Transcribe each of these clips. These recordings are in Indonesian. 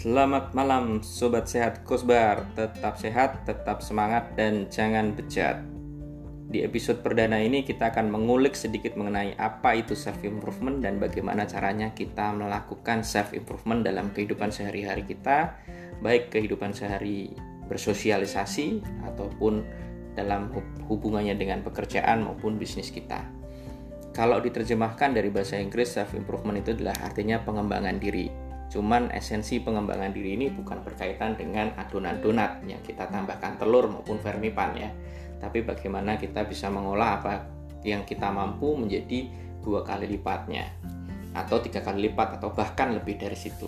Selamat malam Sobat Sehat Kosbar. Tetap sehat, tetap semangat, dan jangan bejat. Di episode perdana ini kita akan mengulik sedikit mengenai apa itu self-improvement Dan bagaimana caranya kita melakukan self-improvement dalam kehidupan sehari-hari kita Baik kehidupan sehari bersosialisasi ataupun dalam hubungannya dengan pekerjaan maupun bisnis kita. Kalau diterjemahkan dari bahasa Inggris self improvement itu adalah artinya pengembangan diri Cuman esensi pengembangan diri ini bukan berkaitan dengan adonan donat yang kita tambahkan telur maupun vermipan ya. Tapi bagaimana kita bisa mengolah apa yang kita mampu menjadi dua kali lipatnya atau tiga kali lipat atau bahkan lebih dari situ.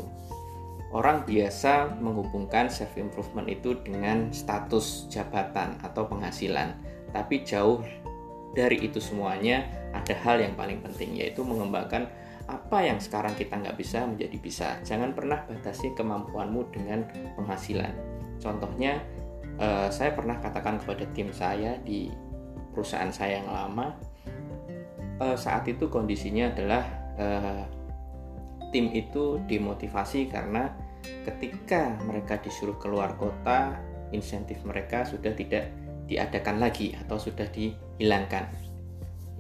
Orang biasa menghubungkan self improvement itu dengan status jabatan atau penghasilan, tapi jauh dari itu semuanya ada hal yang paling penting yaitu mengembangkan apa yang sekarang kita nggak bisa menjadi bisa. Jangan pernah batasi kemampuanmu dengan penghasilan. Contohnya, eh, saya pernah katakan kepada tim saya di perusahaan saya yang lama, eh, saat itu kondisinya adalah eh, tim itu dimotivasi karena ketika mereka disuruh keluar kota, insentif mereka sudah tidak diadakan lagi atau sudah dihilangkan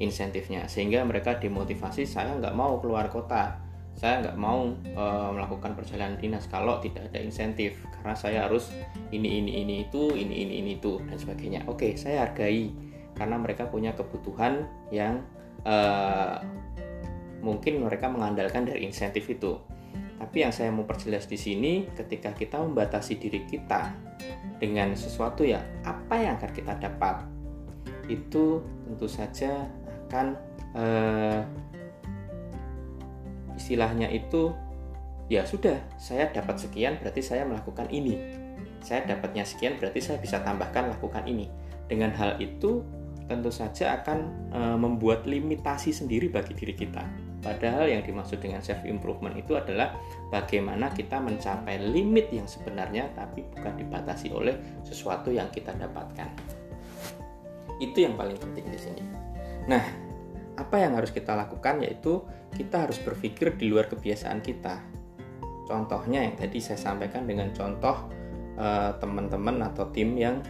insentifnya. Sehingga mereka dimotivasi saya nggak mau keluar kota. Saya nggak mau e, melakukan perjalanan dinas kalau tidak ada insentif. Karena saya harus ini ini ini itu ini ini ini itu dan sebagainya. Oke saya hargai. Karena mereka punya kebutuhan yang e, mungkin mereka mengandalkan dari insentif itu. Tapi yang saya mau perjelas di sini ketika kita membatasi diri kita dengan sesuatu ya apa yang akan kita dapat? Itu tentu saja kan uh, istilahnya itu ya sudah saya dapat sekian berarti saya melakukan ini. Saya dapatnya sekian berarti saya bisa tambahkan lakukan ini. Dengan hal itu tentu saja akan e, membuat limitasi sendiri bagi diri kita. Padahal yang dimaksud dengan self improvement itu adalah bagaimana kita mencapai limit yang sebenarnya tapi bukan dibatasi oleh sesuatu yang kita dapatkan. Itu yang paling penting di sini Nah, apa yang harus kita lakukan yaitu kita harus berpikir di luar kebiasaan kita. Contohnya yang tadi saya sampaikan dengan contoh eh, teman-teman atau tim yang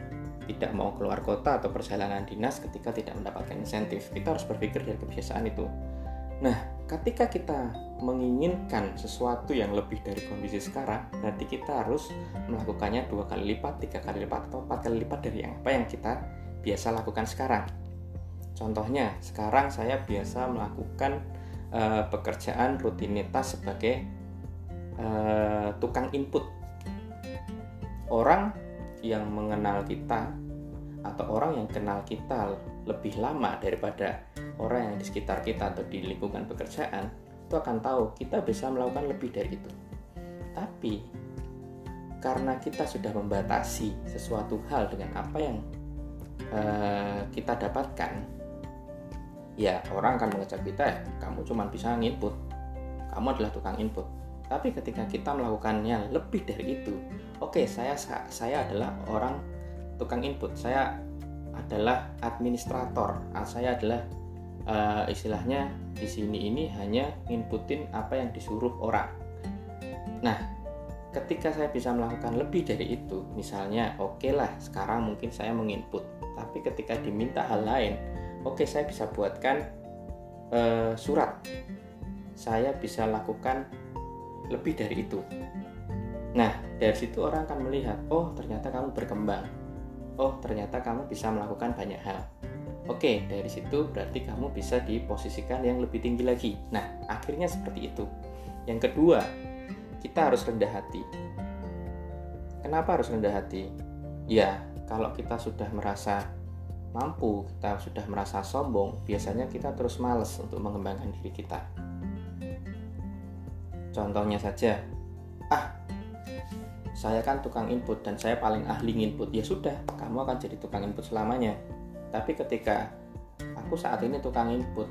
tidak mau keluar kota atau perjalanan dinas ketika tidak mendapatkan insentif. Kita harus berpikir dari kebiasaan itu. Nah, ketika kita menginginkan sesuatu yang lebih dari kondisi sekarang, berarti kita harus melakukannya dua kali lipat, tiga kali lipat, atau empat kali lipat dari yang apa yang kita biasa lakukan sekarang. Contohnya, sekarang saya biasa melakukan uh, pekerjaan rutinitas sebagai uh, tukang input. Orang yang mengenal kita atau orang yang kenal kita lebih lama daripada orang yang di sekitar kita atau di lingkungan pekerjaan itu akan tahu kita bisa melakukan lebih dari itu. Tapi karena kita sudah membatasi sesuatu hal dengan apa yang uh, kita dapatkan, ya orang akan mengecap kita ya kamu cuma bisa nginput. Kamu adalah tukang input. Tapi ketika kita melakukannya lebih dari itu oke okay, saya saya adalah orang tukang input. Saya adalah administrator. Ah, saya adalah uh, istilahnya di sini ini hanya inputin apa yang disuruh orang. Nah ketika saya bisa melakukan lebih dari itu misalnya oke okay lah sekarang mungkin saya menginput. Tapi ketika diminta hal lain oke saya bisa buatkan uh, surat saya bisa lakukan lebih dari itu nah dari situ orang akan melihat oh ternyata kamu berkembang oh ternyata kamu bisa melakukan banyak hal Oke, dari situ berarti kamu bisa diposisikan yang lebih tinggi lagi. Nah, akhirnya seperti itu. Yang kedua, kita harus rendah hati. Kenapa harus rendah hati? Ya, kalau kita sudah merasa mampu, kita sudah merasa sombong, biasanya kita terus males untuk mengembangkan diri kita. Contohnya saja, ah, saya kan tukang input dan saya paling ahli input. Ya sudah, kamu akan jadi tukang input selamanya. Tapi ketika aku saat ini tukang input,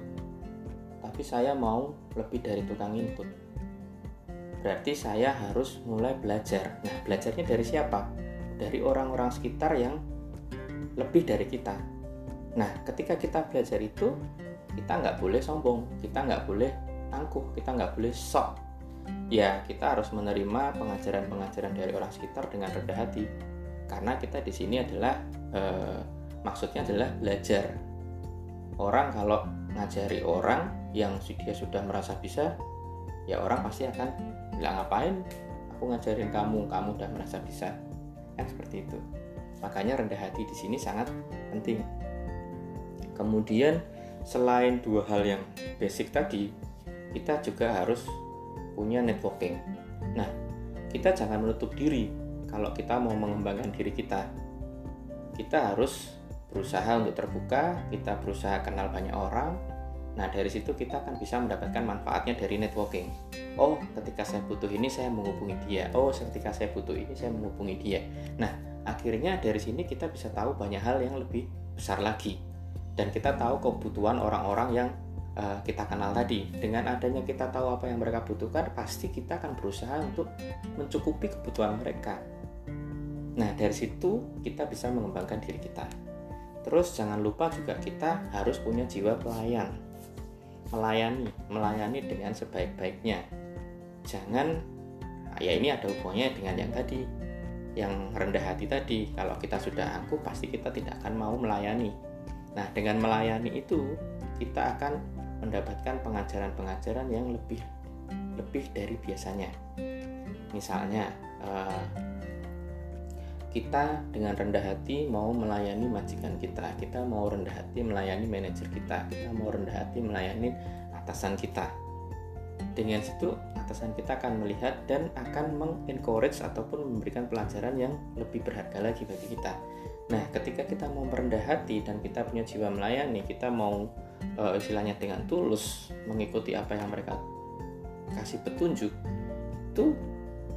tapi saya mau lebih dari tukang input. Berarti saya harus mulai belajar. Nah, belajarnya dari siapa? Dari orang-orang sekitar yang lebih dari kita. Nah, ketika kita belajar itu, kita nggak boleh sombong, kita nggak boleh tangguh, kita nggak boleh sok. ya kita harus menerima pengajaran-pengajaran dari orang sekitar dengan rendah hati. Karena kita di sini adalah eh, maksudnya adalah belajar. Orang kalau ngajari orang yang dia sudah merasa bisa ya orang pasti akan bilang ngapain aku ngajarin kamu? Kamu udah merasa bisa. Kan seperti itu. Makanya rendah hati di sini sangat penting kemudian selain dua hal yang basic tadi kita juga harus punya networking nah kita jangan menutup diri kalau kita mau mengembangkan diri kita kita harus berusaha untuk terbuka kita berusaha kenal banyak orang Nah, dari situ kita akan bisa mendapatkan manfaatnya dari networking. Oh, ketika saya butuh ini saya menghubungi dia. Oh, ketika saya butuh ini saya menghubungi dia. Nah, akhirnya dari sini kita bisa tahu banyak hal yang lebih besar lagi. Dan kita tahu kebutuhan orang-orang yang uh, kita kenal tadi. Dengan adanya kita tahu apa yang mereka butuhkan, pasti kita akan berusaha untuk mencukupi kebutuhan mereka. Nah, dari situ kita bisa mengembangkan diri kita. Terus jangan lupa juga kita harus punya jiwa pelayan melayani, melayani dengan sebaik-baiknya. Jangan ya ini ada hubungannya dengan yang tadi, yang rendah hati tadi. Kalau kita sudah angkuh pasti kita tidak akan mau melayani. Nah, dengan melayani itu kita akan mendapatkan pengajaran-pengajaran yang lebih lebih dari biasanya. Misalnya, eh, kita dengan rendah hati mau melayani majikan kita, kita mau rendah hati melayani manajer kita, kita mau rendah hati melayani atasan kita. Dengan situ atasan kita akan melihat dan akan mengencourage ataupun memberikan pelajaran yang lebih berharga lagi bagi kita. Nah, ketika kita mau merendah hati dan kita punya jiwa melayani, kita mau e, istilahnya dengan tulus mengikuti apa yang mereka kasih petunjuk, itu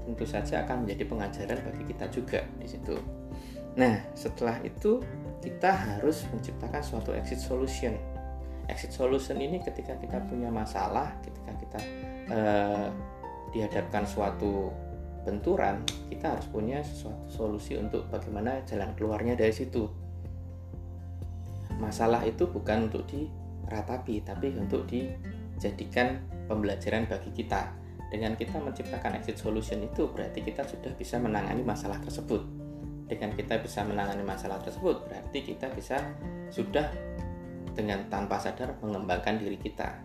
tentu saja akan menjadi pengajaran bagi kita juga di situ. Nah, setelah itu kita harus menciptakan suatu exit solution. Exit solution ini ketika kita punya masalah, ketika kita eh, dihadapkan suatu benturan, kita harus punya suatu solusi untuk bagaimana jalan keluarnya dari situ. Masalah itu bukan untuk diratapi, tapi untuk dijadikan pembelajaran bagi kita dengan kita menciptakan exit solution itu berarti kita sudah bisa menangani masalah tersebut. Dengan kita bisa menangani masalah tersebut berarti kita bisa sudah dengan tanpa sadar mengembangkan diri kita.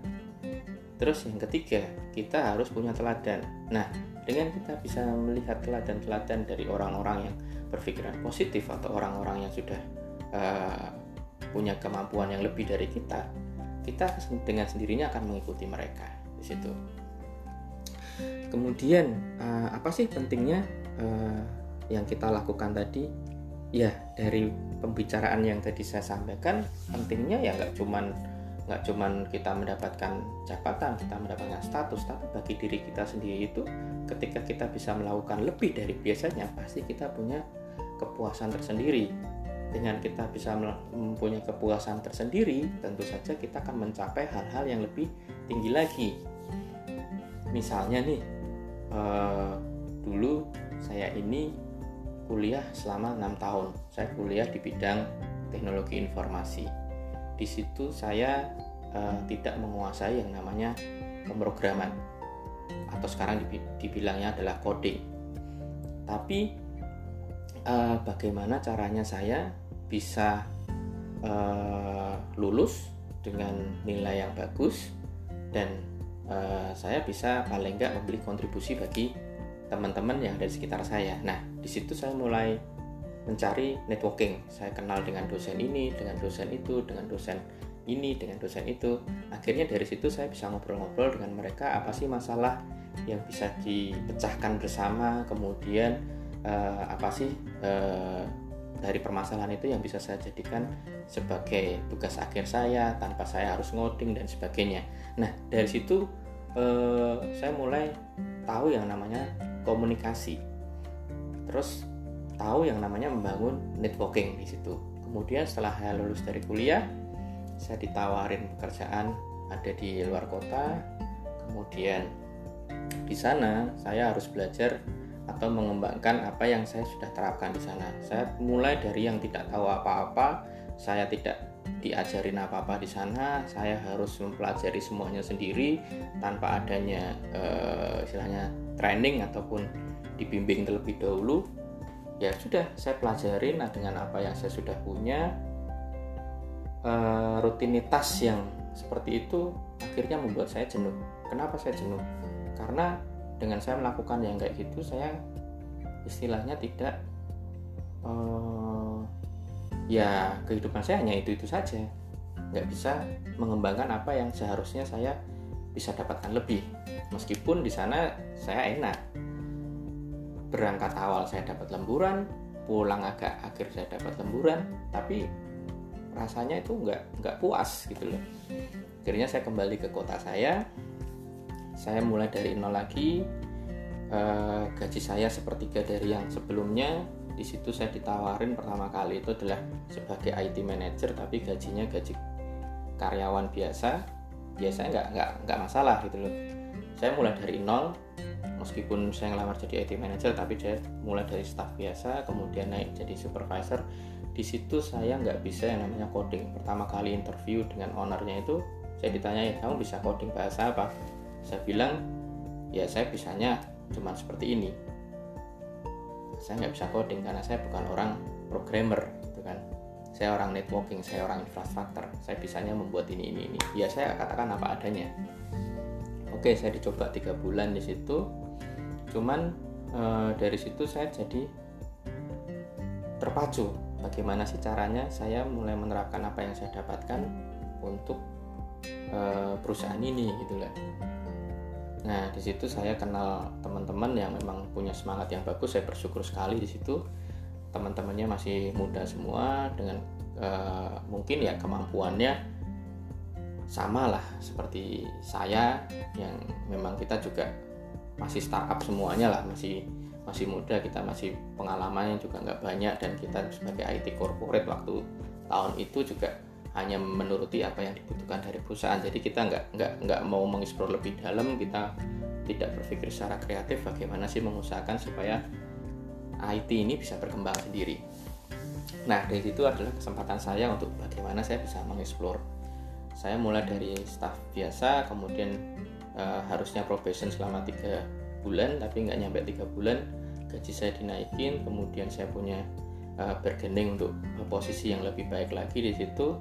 Terus yang ketiga, kita harus punya teladan. Nah, dengan kita bisa melihat teladan-teladan dari orang-orang yang berpikiran positif atau orang-orang yang sudah uh, punya kemampuan yang lebih dari kita, kita dengan sendirinya akan mengikuti mereka di situ. Kemudian uh, apa sih pentingnya uh, yang kita lakukan tadi? Ya dari pembicaraan yang tadi saya sampaikan pentingnya ya nggak cuman nggak cuman kita mendapatkan jabatan kita mendapatkan status tapi bagi diri kita sendiri itu ketika kita bisa melakukan lebih dari biasanya pasti kita punya kepuasan tersendiri dengan kita bisa mempunyai kepuasan tersendiri tentu saja kita akan mencapai hal-hal yang lebih tinggi lagi misalnya nih uh, dulu saya ini kuliah selama enam tahun. Saya kuliah di bidang teknologi informasi. Di situ saya uh, tidak menguasai yang namanya pemrograman atau sekarang dibilangnya adalah coding. Tapi uh, bagaimana caranya saya bisa uh, lulus dengan nilai yang bagus dan uh, saya bisa paling nggak memberi kontribusi bagi teman-teman yang ada di sekitar saya. Nah, di situ saya mulai mencari networking. Saya kenal dengan dosen ini, dengan dosen itu, dengan dosen ini, dengan dosen itu. Akhirnya dari situ saya bisa ngobrol-ngobrol dengan mereka apa sih masalah yang bisa dipecahkan bersama, kemudian uh, apa sih uh, dari permasalahan itu yang bisa saya jadikan sebagai tugas akhir saya tanpa saya harus ngoding dan sebagainya. Nah, dari situ eh, saya mulai tahu yang namanya komunikasi. Terus tahu yang namanya membangun networking di situ. Kemudian setelah saya lulus dari kuliah, saya ditawarin pekerjaan ada di luar kota. Kemudian di sana saya harus belajar atau mengembangkan apa yang saya sudah terapkan di sana. Saya mulai dari yang tidak tahu apa-apa, saya tidak diajarin apa-apa di sana saya harus mempelajari semuanya sendiri tanpa adanya uh, istilahnya training ataupun dibimbing terlebih dahulu ya sudah saya pelajarin nah dengan apa yang saya sudah punya uh, rutinitas yang seperti itu akhirnya membuat saya jenuh. Kenapa saya jenuh? Karena dengan saya melakukan yang kayak gitu saya istilahnya tidak uh, ya kehidupan saya hanya itu itu saja. Nggak bisa mengembangkan apa yang seharusnya saya bisa dapatkan lebih. Meskipun di sana saya enak berangkat awal saya dapat lemburan pulang agak akhir saya dapat lemburan tapi rasanya itu nggak nggak puas gitu loh. Akhirnya saya kembali ke kota saya. Saya mulai dari nol lagi. Eh, gaji saya sepertiga dari yang sebelumnya. Di situ saya ditawarin pertama kali itu adalah sebagai IT manager tapi gajinya gaji karyawan biasa. Biasanya nggak nggak nggak masalah gitu loh. Saya mulai dari nol meskipun saya ngelamar jadi IT manager tapi saya mulai dari staff biasa kemudian naik jadi supervisor. Di situ saya nggak bisa yang namanya coding. Pertama kali interview dengan ownernya itu saya ditanya kamu bisa coding bahasa apa? Saya bilang ya saya bisanya cuma seperti ini. Saya nggak bisa coding karena saya bukan orang programmer gitu kan. Saya orang networking saya orang infrastruktur. Saya bisanya membuat ini ini ini. Ya saya katakan apa adanya oke saya dicoba tiga bulan di situ. Cuman e, dari situ saya jadi terpacu bagaimana sih caranya saya mulai menerapkan apa yang saya dapatkan untuk e, perusahaan ini gitu lah nah di situ saya kenal teman-teman yang memang punya semangat yang bagus saya bersyukur sekali di situ. Teman-temannya masih muda semua dengan e, mungkin ya kemampuannya sama lah seperti saya yang memang kita juga masih startup semuanya lah masih masih muda kita masih pengalamannya juga nggak banyak dan kita sebagai IT corporate waktu tahun itu juga hanya menuruti apa yang dibutuhkan dari perusahaan. Jadi kita nggak nggak nggak mau mengeksplor lebih dalam kita tidak berpikir secara kreatif bagaimana sih mengusahakan supaya IT ini bisa berkembang sendiri. Nah dari situ adalah kesempatan saya untuk bagaimana saya bisa mengeksplor saya mulai dari staff biasa kemudian uh, harusnya probation selama tiga bulan tapi nggak nyampe tiga bulan gaji saya dinaikin kemudian saya punya uh, bergening untuk posisi yang lebih baik lagi di situ.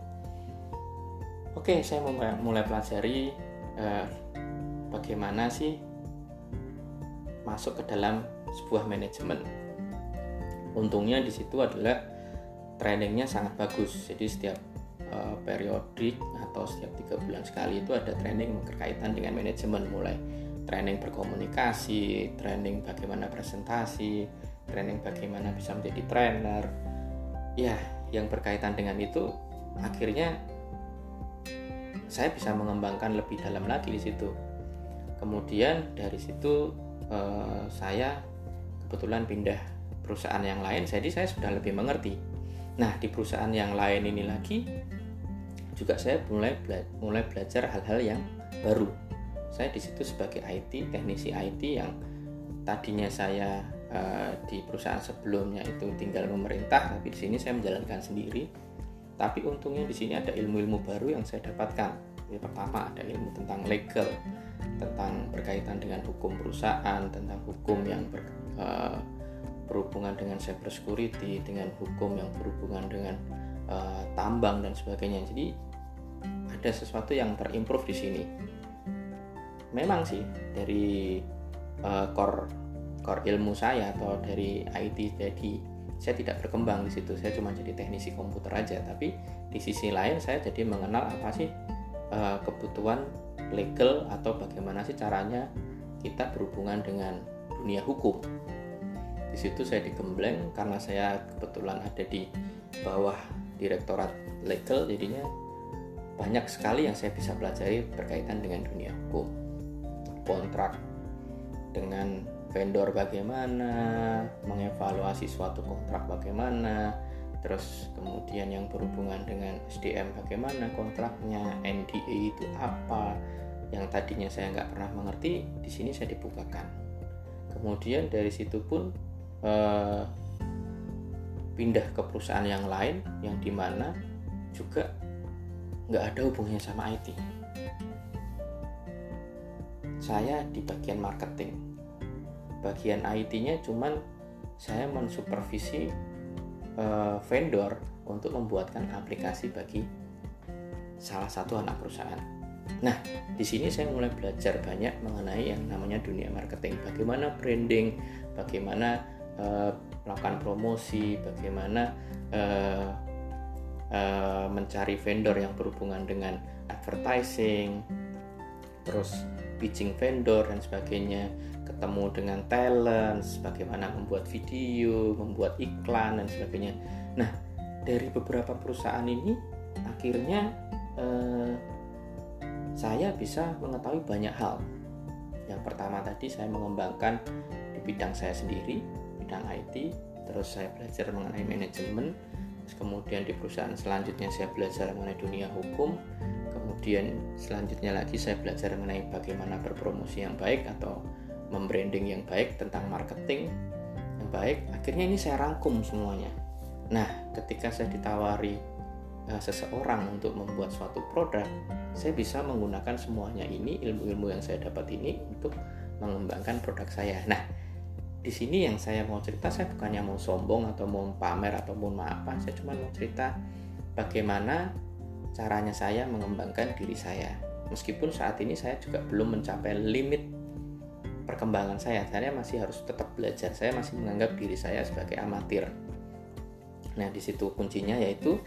Oke saya mulai, mulai pelajari uh, bagaimana sih masuk ke dalam sebuah manajemen. Untungnya di situ adalah trainingnya sangat bagus. Jadi setiap uh, periodik atau setiap tiga bulan sekali itu ada training berkaitan dengan manajemen mulai training berkomunikasi, training bagaimana presentasi, training bagaimana bisa menjadi trainer. Ya, yang berkaitan dengan itu akhirnya saya bisa mengembangkan lebih dalam lagi di situ. Kemudian dari situ eh, saya kebetulan pindah perusahaan yang lain, jadi saya sudah lebih mengerti. Nah, di perusahaan yang lain ini lagi juga saya mulai bela mulai belajar hal-hal yang baru. Saya di situ sebagai IT, teknisi IT yang tadinya saya uh, di perusahaan sebelumnya itu tinggal memerintah, tapi di sini saya menjalankan sendiri. Tapi untungnya di sini ada ilmu-ilmu baru yang saya dapatkan. Yang pertama ada ilmu tentang legal, tentang berkaitan dengan hukum perusahaan, tentang hukum yang ber, uh, berhubungan dengan cyber security, dengan hukum yang berhubungan dengan uh, tambang dan sebagainya. Jadi ada sesuatu yang terimprove di sini. Memang sih dari uh, core core ilmu saya atau dari IT jadi saya tidak berkembang di situ. Saya cuma jadi teknisi komputer aja. Tapi di sisi lain saya jadi mengenal apa sih uh, kebutuhan legal atau bagaimana sih caranya kita berhubungan dengan dunia hukum. Di situ saya digembleng karena saya kebetulan ada di bawah direktorat legal jadinya banyak sekali yang saya bisa pelajari berkaitan dengan dunia hukum. Kontrak dengan vendor bagaimana mengevaluasi suatu kontrak bagaimana terus kemudian yang berhubungan dengan SDM bagaimana kontraknya NDA itu apa yang tadinya saya nggak pernah mengerti di sini saya dibukakan. Kemudian dari situ pun eh, pindah ke perusahaan yang lain yang di mana juga nggak ada hubungannya sama IT saya di bagian marketing. Bagian IT-nya cuman saya mensupervisi uh, vendor untuk membuatkan aplikasi bagi salah satu anak perusahaan. Nah, di sini saya mulai belajar banyak mengenai yang namanya dunia marketing, bagaimana branding, bagaimana uh, melakukan promosi, bagaimana uh, uh, mencari vendor yang berhubungan dengan advertising, terus pitching vendor dan sebagainya ketemu dengan talent bagaimana membuat video membuat iklan dan sebagainya. Nah dari beberapa perusahaan ini akhirnya eh, saya bisa mengetahui banyak hal. Yang pertama tadi saya mengembangkan di bidang saya sendiri bidang IT terus saya belajar mengenai manajemen kemudian di perusahaan selanjutnya saya belajar mengenai dunia hukum. Kemudian selanjutnya lagi saya belajar mengenai bagaimana berpromosi yang baik atau membranding yang baik tentang marketing yang baik. Akhirnya ini saya rangkum semuanya. Nah ketika saya ditawari uh, seseorang untuk membuat suatu produk saya bisa menggunakan semuanya ini ilmu-ilmu yang saya dapat ini untuk mengembangkan produk saya. Nah di sini yang saya mau cerita saya bukannya mau sombong atau mau pamer atau mau apa saya cuma mau cerita bagaimana caranya saya mengembangkan diri saya. Meskipun saat ini saya juga belum mencapai limit perkembangan saya. Saya masih harus tetap belajar. Saya masih menganggap diri saya sebagai amatir. Nah di situ kuncinya yaitu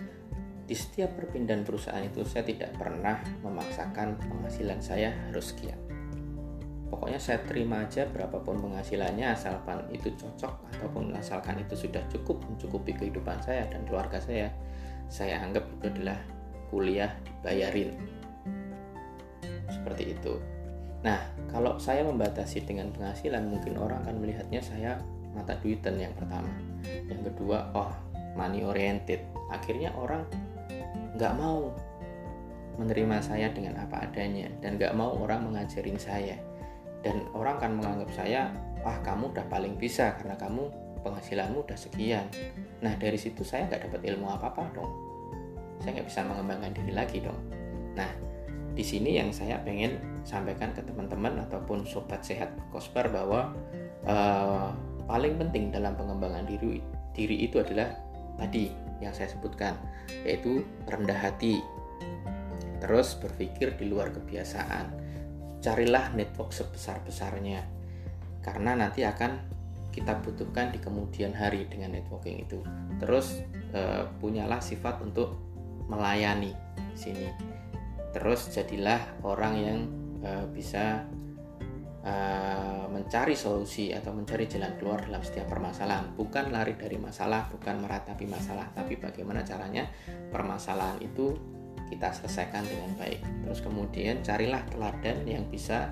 di setiap perpindahan perusahaan itu saya tidak pernah memaksakan penghasilan saya harus sekian pokoknya saya terima aja berapapun penghasilannya asalkan itu cocok ataupun asalkan itu sudah cukup mencukupi kehidupan saya dan keluarga saya saya anggap itu adalah kuliah dibayarin seperti itu Nah, kalau saya membatasi dengan penghasilan, mungkin orang akan melihatnya saya mata duitan yang pertama. Yang kedua, oh money oriented. Akhirnya orang nggak mau menerima saya dengan apa adanya dan nggak mau orang mengajarin saya. Dan orang akan menganggap saya, wah kamu udah paling bisa karena kamu penghasilanmu udah sekian. Nah dari situ saya nggak dapat ilmu apa-apa dong. Saya nggak bisa mengembangkan diri lagi dong. Nah di sini yang saya pengen sampaikan ke teman-teman ataupun sobat sehat kosper bahwa uh, paling penting dalam pengembangan diri diri itu adalah tadi yang saya sebutkan yaitu rendah hati terus berpikir di luar kebiasaan carilah network sebesar-besarnya. Karena nanti akan kita butuhkan di kemudian hari dengan networking itu. Terus uh, punyalah sifat untuk melayani sini. Terus jadilah orang yang uh, bisa uh, mencari solusi atau mencari jalan keluar dalam setiap permasalahan. Bukan lari dari masalah bukan meratapi masalah tapi bagaimana caranya permasalahan itu kita selesaikan dengan baik. Terus kemudian carilah teladan yang bisa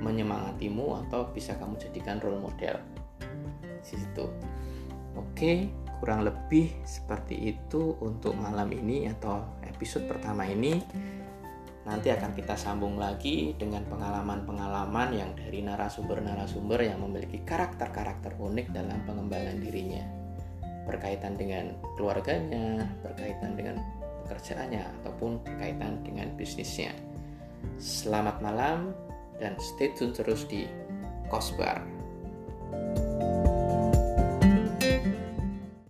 menyemangatimu atau bisa kamu jadikan role model. Di situ. Oke kurang lebih seperti itu untuk malam ini atau episode pertama ini. Nanti akan kita sambung lagi dengan pengalaman-pengalaman yang dari narasumber-narasumber yang memiliki karakter-karakter unik dalam pengembangan dirinya. Berkaitan dengan keluarganya, berkaitan dengan pekerjaannya, ataupun berkaitan dengan bisnisnya. Selamat malam dan stay tune terus di Kosbar. thank you